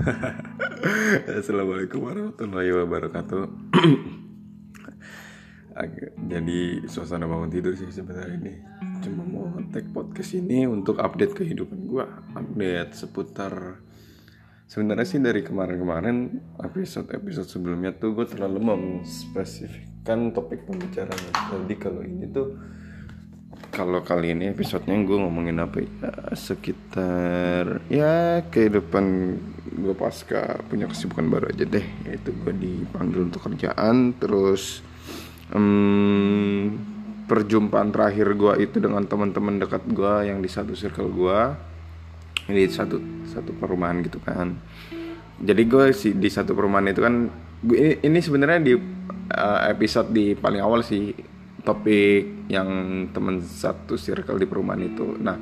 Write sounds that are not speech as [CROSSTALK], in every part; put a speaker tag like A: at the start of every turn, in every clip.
A: [LAUGHS] Assalamualaikum warahmatullahi wabarakatuh. [CLEARS THROAT] Jadi suasana bangun tidur sih sebenarnya ini. Cuma mau tag podcast ini untuk update kehidupan gua, update seputar sebenarnya sih dari kemarin-kemarin episode-episode sebelumnya tuh gue terlalu memspesifikkan topik pembicaraan. Jadi kalau ini tuh kalau kali ini episodenya gue ngomongin apa ya? Sekitar ya kehidupan gue pasca punya kesibukan baru aja deh. Yaitu gue dipanggil untuk kerjaan terus em, perjumpaan terakhir gue itu dengan teman-teman dekat gue yang di satu circle gue di satu satu perumahan gitu kan. Jadi gue sih di satu perumahan itu kan ini, ini sebenarnya di uh, episode di paling awal sih topik yang temen satu circle di perumahan itu. Nah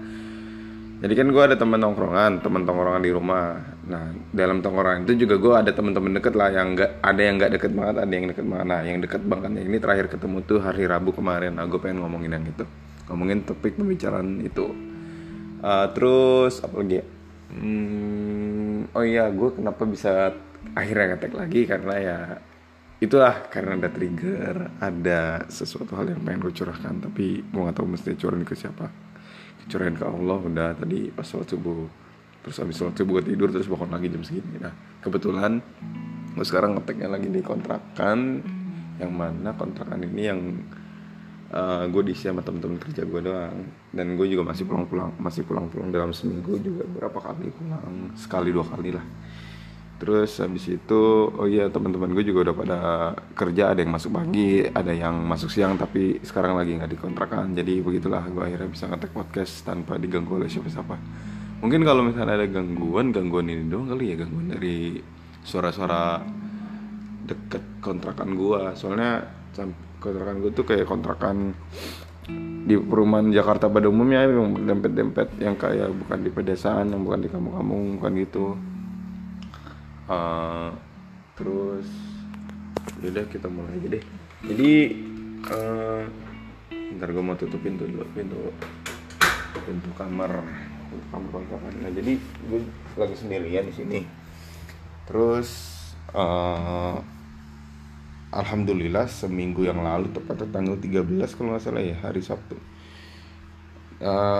A: jadi kan gue ada teman tongkrongan teman tongkrongan di rumah. Nah dalam tongkrongan itu juga gue ada teman-teman deket lah yang nggak ada yang nggak deket banget ada yang deket banget. Nah yang deket banget ini terakhir ketemu tuh hari Rabu kemarin. Nah gue pengen ngomongin yang itu. Ngomongin topik pembicaraan itu. Uh, terus apa lagi ya? Hmm, oh iya, gue kenapa bisa akhirnya ngetek lagi? Karena ya itulah karena ada trigger, ada sesuatu hal yang pengen gue curahkan tapi gue nggak tahu mesti curahin ke siapa. Curahin ke Allah udah tadi pas sholat subuh. Terus habis sholat subuh gue tidur terus bangun lagi jam segini. Nah kebetulan gue sekarang ngeteknya lagi di kontrakan yang mana kontrakan ini yang gue diisi sama temen-temen kerja gue doang dan gue juga masih pulang-pulang masih pulang-pulang dalam seminggu juga berapa kali pulang sekali dua kali lah terus habis itu oh iya teman-teman gue juga udah pada kerja ada yang masuk pagi ada yang masuk siang tapi sekarang lagi nggak dikontrakan. Jadi begitulah gue akhirnya bisa ngetek podcast tanpa diganggu oleh siapa-siapa. Mungkin kalau misalnya ada gangguan gangguan ini doang kali ya gangguan dari suara-suara deket kontrakan gua. Soalnya kontrakan gua tuh kayak kontrakan di perumahan Jakarta pada umumnya yang dempet-dempet yang kayak bukan di pedesaan yang bukan di kampung-kampung bukan gitu Eh, terus udah kita mulai aja deh. Jadi eh ntar gue mau tutup pintu dulu pintu pintu kamar. Pintu kamar kontrakan nah jadi gue lagi sendirian di sini. Terus eh alhamdulillah seminggu yang lalu tepatnya tanggal 13 kalau nggak salah ya hari Sabtu.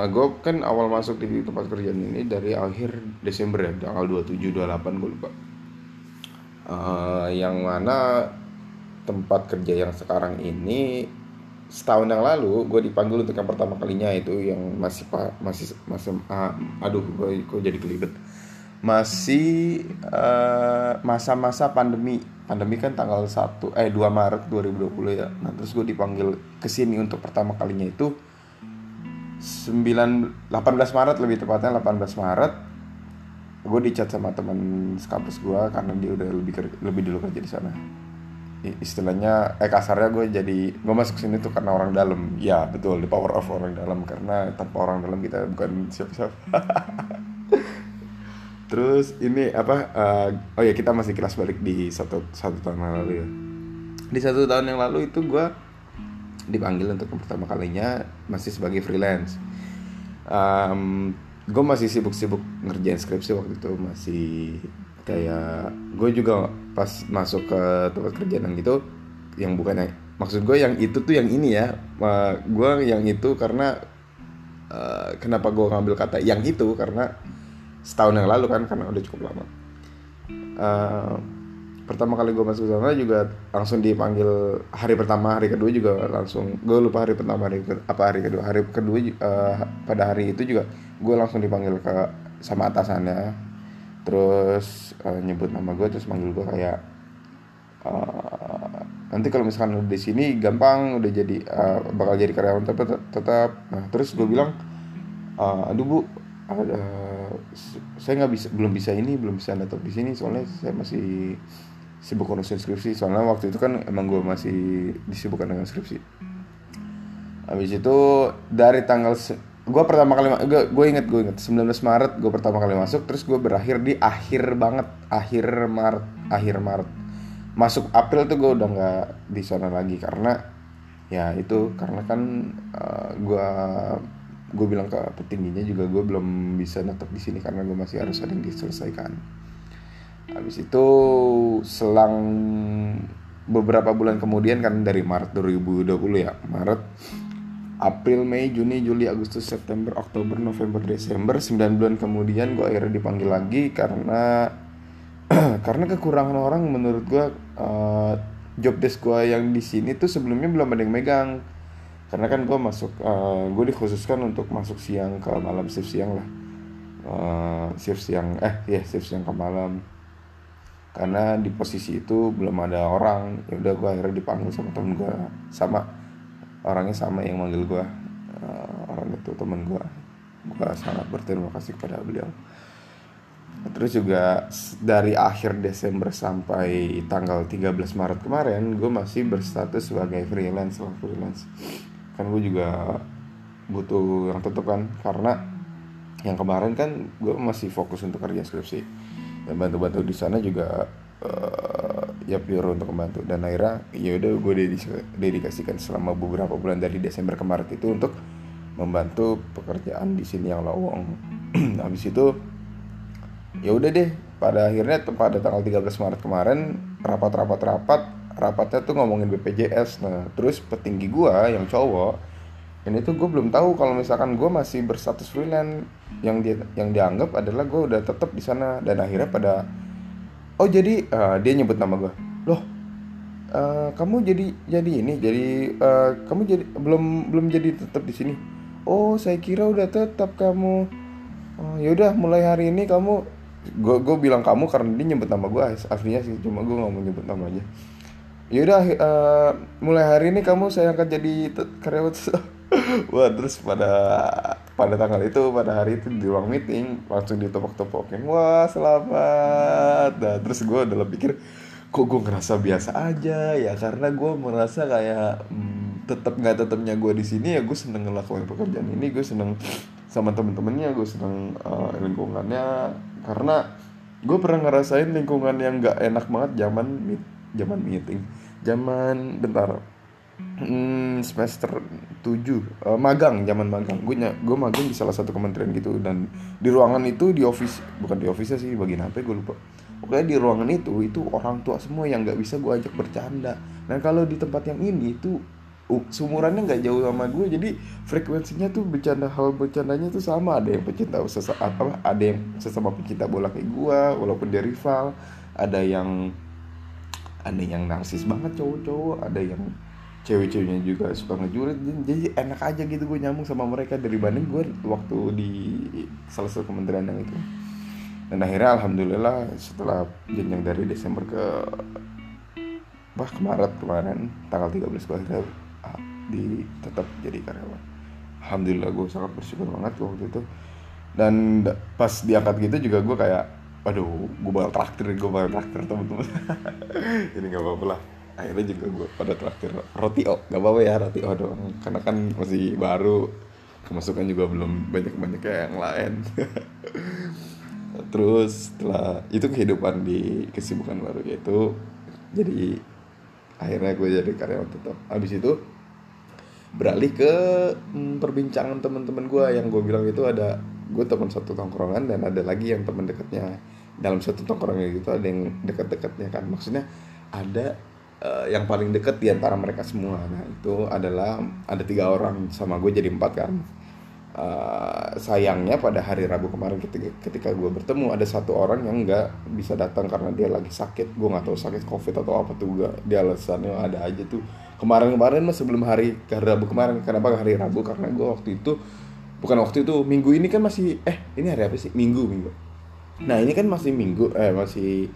A: Gue kan awal masuk di tempat kerjaan ini dari akhir Desember ya tanggal 27 28 gue lupa Eh, yang mana tempat kerja yang sekarang ini setahun yang lalu gue dipanggil untuk yang pertama kalinya itu yang masih masih masih ah, aduh gue kok jadi kelibet. Masih eh, masa-masa pandemi. Pandemi kan tanggal 1 eh 2 Maret 2020 ya. Nah terus gue dipanggil ke sini untuk pertama kalinya itu 9 18 Maret lebih tepatnya 18 Maret gue dicat sama teman sekampus gue karena dia udah lebih lebih dulu kerja di sana. Istilahnya eh kasarnya gue jadi gue masuk sini tuh karena orang dalam. Ya betul the power of orang dalam. Karena tanpa orang dalam kita bukan siapa-siapa [LAUGHS] terus ini apa eh, oh ya kita masih kelas balik di satu satu tahun yang lalu ya. Di satu tahun yang lalu itu gue dipanggil untuk pertama kalinya masih sebagai freelance gue masih sibuk-sibuk ngerjain skripsi waktu itu masih kayak gue juga pas masuk ke tempat kerjaan gitu yang bukan yang maksud gue yang itu tuh yang ini ya gue yang itu karena eh, kenapa gue ngambil kata yang itu karena setahun yang lalu kan karena udah cukup lama. Eh, pertama kali gue masuk sana juga langsung dipanggil hari pertama hari kedua juga langsung gue lupa hari pertama hari ke- apa hari kedua hari kedua eh, pada hari itu juga gue langsung dipanggil ke sama atasannya. Terus eh, nyebut nama gue terus manggil gue kayak eh, nanti kalau misalkan udah di sini gampang udah jadi eh, bakal jadi karyawan tetap tetap nah terus gue bilang eh, aduh bu s- saya nggak bisa belum bisa ini belum bisa netop di sini soalnya saya masih sibuk ngurusin skripsi. Soalnya waktu itu kan emang gue masih disibukkan dengan skripsi. Habis itu dari tanggal gue pertama kali gue inget gue inget 19 Maret gue pertama kali masuk terus gue berakhir di akhir banget. Akhir Maret akhir Maret. Masuk April tuh gue udah nggak di sana lagi karena ya itu karena kan eh, gue gue bilang ke petingginya juga gue belum bisa netep di sini karena gue masih harus ada yang diselesaikan habis itu selang beberapa bulan kemudian kan dari Maret 2020 ya Maret April, Mei, Juni, Juli, Agustus, September, Oktober, November, Desember 9 bulan kemudian gue akhirnya dipanggil lagi karena [CLEARS THROAT] karena kekurangan orang menurut gue uh, job desk gue yang di sini tuh sebelumnya belum ada yang megang. Karena kan gue masuk uh, gue dikhususkan untuk masuk siang ke malam shift siang lah. Uh, shift siang eh ya yeah, shift siang ke malam karena di posisi itu belum ada orang. Ya udah gue akhirnya dipanggil sama temen gue sama orangnya sama yang manggil gue uh, orang itu temen gue gue sangat berterima kasih kepada beliau. Terus juga dari akhir Desember sampai tanggal 13 Maret kemarin gue masih berstatus sebagai freelance lah freelance. Kan gue juga butuh yang tetap kan. Karena yang kemarin kan gue masih fokus untuk kerja skripsi dan bantu-bantu di sana juga uh, ya pure untuk membantu. Dan akhirnya ya udah gue dedikasikan selama beberapa bulan dari Desember ke Maret itu untuk membantu pekerjaan di sini yang lowong. [CLEARS THROAT] Habis itu ya udah deh pada akhirnya pada tanggal 13 Maret kemarin rapat-rapat rapat rapatnya tuh ngomongin BPJS nah terus petinggi gue yang cowok ini tuh gue belum tahu kalau misalkan gue masih berstatus freelance yang dia yang dianggap adalah gue udah tetap di sana. Dan akhirnya pada oh jadi uh, dia nyebut nama gue loh uh, kamu jadi jadi ini jadi uh, kamu jadi belum belum jadi tetap di sini? Oh saya kira udah tetap kamu. Oh, ya udah mulai hari ini kamu gue gue bilang kamu karena dia nyebut nama gue aslinya sih cuma gue nggak mau nyebut nama aja. Ya udah uh, mulai hari ini kamu saya akan jadi karyawan [LAUGHS] wah terus pada pada tanggal itu pada hari itu di ruang meeting langsung ditepok-tepokin wah selamat. Nah terus gue udah pikir kok gue ngerasa biasa aja ya? Karena gue merasa kayak hmm, tetap nggak tetapnya gue di sini ya gue seneng ngelakuin pekerjaan ini gue seneng sama temen-temennya gue seneng uh, lingkungannya. Karena gue pernah ngerasain lingkungan yang nggak enak banget zaman meet, zaman meeting. Zaman bentar hmm, semester 7 uh, eh, magang zaman magang. Gue gue magang di salah satu kementerian gitu dan di ruangan itu di office bukan di office sih bagian apa gue lupa. Pokoknya di ruangan itu itu orang tua semua yang nggak bisa gue ajak bercanda. Dan kalau di tempat yang ini itu uh, sumurannya nggak jauh sama gue jadi frekuensinya tuh bercanda hal bercandanya tuh sama. Ada yang pecinta sesaat apa ada yang sesama pecinta bola kayak gue walaupun dia rival. Ada yang ada yang narsis banget cowok-cowok ada yang cewek-ceweknya juga suka ngejurit jadi enak aja gitu gue nyambung sama mereka dari banding gue waktu di salah satu kementerian yang itu. Dan akhirnya alhamdulillah setelah jenjang dari Desember ke bah ke Maret kemarin tanggal 13 gue akhirnya ah, di tetap jadi karyawan. Alhamdulillah gue sangat bersyukur banget waktu itu. Dan pas diangkat gitu juga gue kayak aduh gue bakal traktir gue bakal traktir teman-teman. [LAUGHS] Jadi nggak apa-apa lah akhirnya juga gue pada traktir roti oh gak apa-apa ya roti oh doang. Karena kan masih baru. Kemasukan juga belum banyak banyak yang lain. [LAUGHS] Terus setelah itu kehidupan di kesibukan baru yaitu jadi akhirnya gue jadi karyawan tetap. Habis itu beralih ke hmm, perbincangan teman-teman gue yang gue bilang itu ada gue teman satu tongkrongan dan ada lagi yang teman dekatnya. Dalam satu tongkrongan gitu ada yang dekat-dekatnya kan. Maksudnya ada uh, yang paling deket di antara mereka semua. Nah itu adalah ada tiga orang sama gue jadi empat kan. Uh, sayangnya pada hari Rabu kemarin ketika ketika gue bertemu ada satu orang yang nggak bisa datang karena dia lagi sakit. Gue nggak tahu sakit covid atau apa tuh gak. Dia alasannya ada aja tuh. Kemarin-kemarin mas sebelum hari ke Rabu kemarin. Kenapa hari Rabu? Karena gue waktu itu bukan waktu itu minggu ini kan masih eh ini hari apa sih? Minggu minggu. Nah ini kan masih minggu eh masih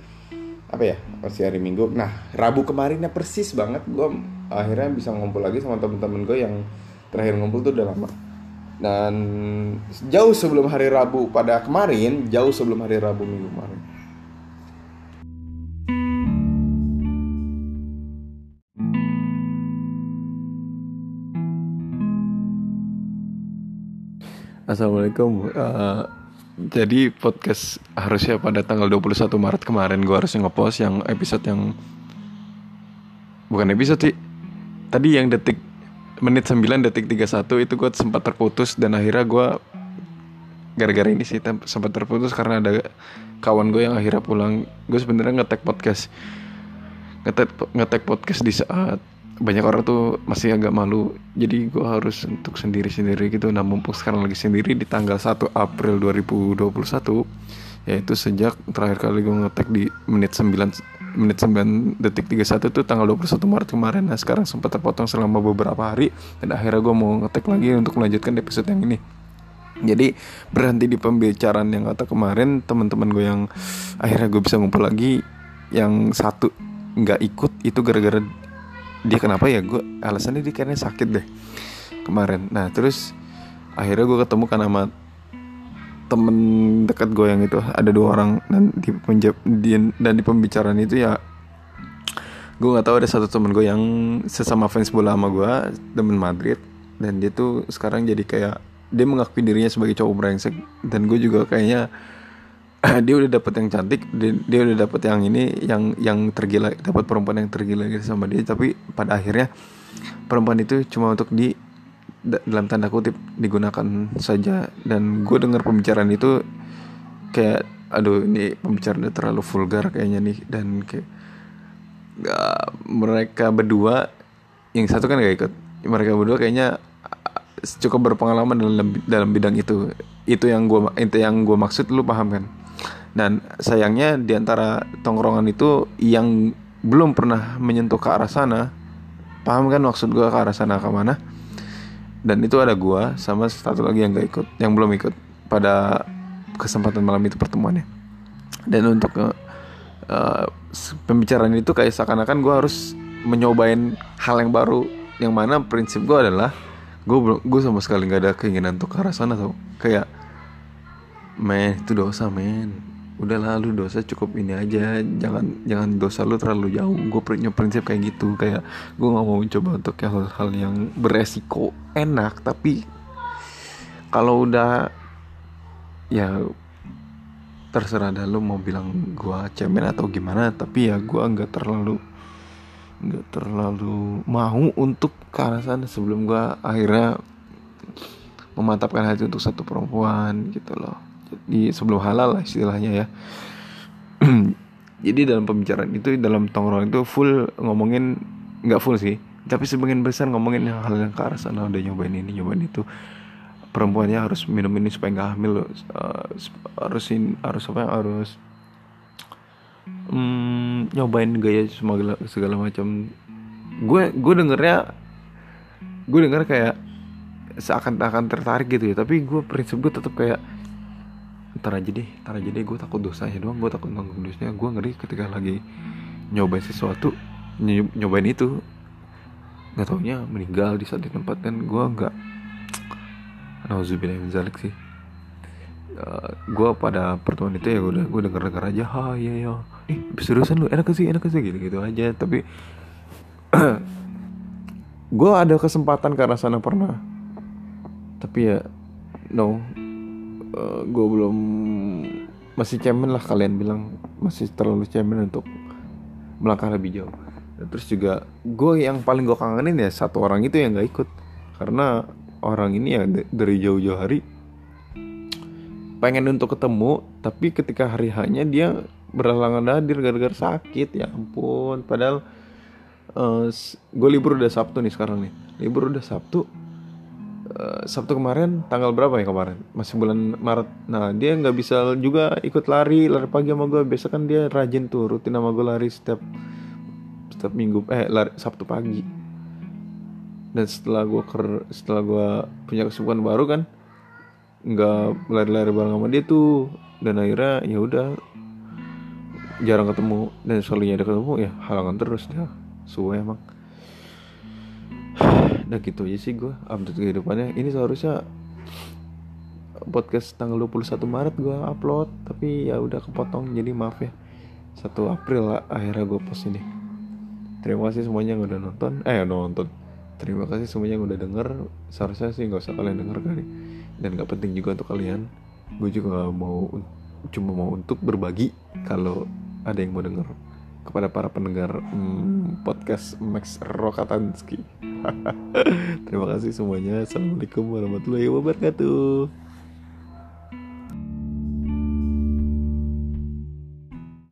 A: apa ya? Masih hari minggu. Nah rabu kemarinnya persis banget gue akhirnya bisa ngumpul lagi sama temen-temen gue yang terakhir ngumpul tuh udah lama. Dan jauh sebelum hari rabu pada kemarin jauh sebelum hari rabu minggu kemarin. Assalamualaikum uh, jadi podcast harusnya pada tanggal 21 Maret kemarin gue harusnya ngepost yang episode yang bukan episode sih. Tadi yang detik menit 9 detik 31 itu gue sempat terputus dan akhirnya gue gara-gara ini sih sempat terputus karena ada kawan gue yang akhirnya pulang. Gue sebenarnya ngetek podcast ngetek ngetek podcast di saat banyak orang tuh masih agak malu. Jadi gue harus untuk sendiri sendiri gitu. Nah mumpung sekarang lagi sendiri di tanggal 1 April 2021 yaitu sejak terakhir kali gue ngetek di menit 9 menit 9 detik 31 tuh tanggal 21 Maret kemarin. Nah sekarang sempat terpotong selama beberapa hari dan akhirnya gue mau ngetek lagi untuk melanjutkan episode yang ini. Jadi berhenti di pembicaraan yang kata kemarin teman-teman gue yang akhirnya gue bisa ngumpul lagi yang satu nggak ikut itu gara-gara dia kenapa ya? Gue alasannya dia kayaknya sakit deh kemarin. Nah terus akhirnya gue ketemu kan sama temen dekat gue yang itu. Ada dua orang dan di penjab di, dan di pembicaraan itu ya gue nggak tahu ada satu temen gue yang sesama fans bola sama gue temen Madrid. Dan dia tuh sekarang jadi kayak dia mengakui dirinya sebagai cowok brengsek. Dan gue juga kayaknya [CLEARS THROAT] dia udah dapet yang cantik dia, dia udah dapet yang ini yang yang tergila dapat perempuan yang tergila gitu sama dia. Tapi pada akhirnya perempuan itu cuma untuk di dalam tanda kutip digunakan saja. Dan gue dengar pembicaraan itu kayak aduh ini pembicaraan terlalu vulgar kayaknya nih. Dan kayak gak, mereka berdua yang satu kan gak ikut. Mereka berdua kayaknya cukup berpengalaman dalam dalam bidang itu. Itu yang gue itu yang gue maksud lu paham kan dan sayangnya di antara tongkrongan itu yang belum pernah menyentuh ke arah sana paham kan maksud gue ke arah sana ke mana? Dan itu ada gua sama satu lagi yang gak ikut yang belum ikut pada kesempatan malam itu pertemuannya. Dan untuk uh, pembicaraan itu kayak seakan-akan gua harus menyobain hal yang baru yang mana prinsip gua adalah gue belum gue sama sekali nggak ada keinginan untuk ke arah sana tau. Kayak men itu dosa men udah lalu dosa cukup ini aja. Jangan jangan dosa lu terlalu jauh. Gue punya prinsip kayak gitu. Kayak gue nggak mau coba untuk hal-hal yang beresiko enak tapi kalau udah ya terserah dah lu mau bilang gue cemen atau gimana. Tapi ya gue nggak terlalu nggak terlalu mau untuk ke arah sana sebelum gue akhirnya memantapkan hati untuk satu perempuan gitu loh di sebelum halal lah istilahnya ya. [CLEARS THROAT] Jadi dalam pembicaraan itu dalam tongkrong itu full ngomongin nggak full sih. Tapi sebagian besar ngomongin yang hal yang ke arah sana udah nyobain ini nyobain itu. Perempuannya harus minum ini supaya nggak hamil uh, harus in, harus apa harus um, nyobain gaya segala segala macam. Gue gue dengernya gue denger kayak seakan akan tertarik gitu ya. Tapi gue prinsip gue tetap kayak ntar aja deh ntar aja deh gue takut dosanya doang gue takut nanggung dosanya gue ngeri ketika lagi nyobain sesuatu nyobain itu. Nggak taunya meninggal di saat di tempat kan gue nggak Nauzubillah zalik sih. Uh, gue pada pertemuan itu ya gue udah gue denger denger aja ha iya ya eh seriusan lu enak sih enak sih? Gitu gitu aja. Tapi [CLEARS THROAT] gue ada kesempatan karena sana pernah. Tapi ya no uh, eh, gue belum masih cemen lah kalian bilang masih terlalu cemen untuk melangkah lebih jauh. Dan terus juga gue yang paling gue kangenin ya satu orang itu yang gak ikut. Karena orang ini ya dari jauh-jauh hari pengen untuk ketemu tapi ketika hari hanya dia berhalangan hadir gara-gara sakit ya ampun. Padahal uh, eh, gue libur udah Sabtu nih sekarang nih. Libur udah Sabtu Eh, Sabtu kemarin tanggal berapa ya kemarin? Masih bulan Maret. Nah dia nggak bisa juga ikut lari lari pagi sama gue biasa kan dia rajin tuh rutin sama gue lari setiap setiap minggu eh lari Sabtu pagi. Dan setelah gue ker setelah gue punya kesibukan baru kan nggak lari-lari bareng sama dia tuh. Dan akhirnya ya udah jarang ketemu. Dan sekalinya ada ketemu ya halangan terus dia. Suwe emang udah gitu aja sih gue update kehidupannya. Ini seharusnya podcast tanggal 21 Maret gue upload tapi ya udah kepotong. Jadi maaf ya 1 April lah akhirnya gue post ini. Terima kasih semuanya yang udah nonton. Eh nonton. Terima kasih semuanya yang udah denger. Seharusnya sih nggak usah kalian denger kali. Dan gak penting juga untuk kalian. Gue juga mau cuma mau untuk berbagi kalau ada yang mau denger kepada para pendengar hmm, podcast Max Rokatanski. [LAUGHS] Terima kasih semuanya. Assalamualaikum warahmatullahi wabarakatuh.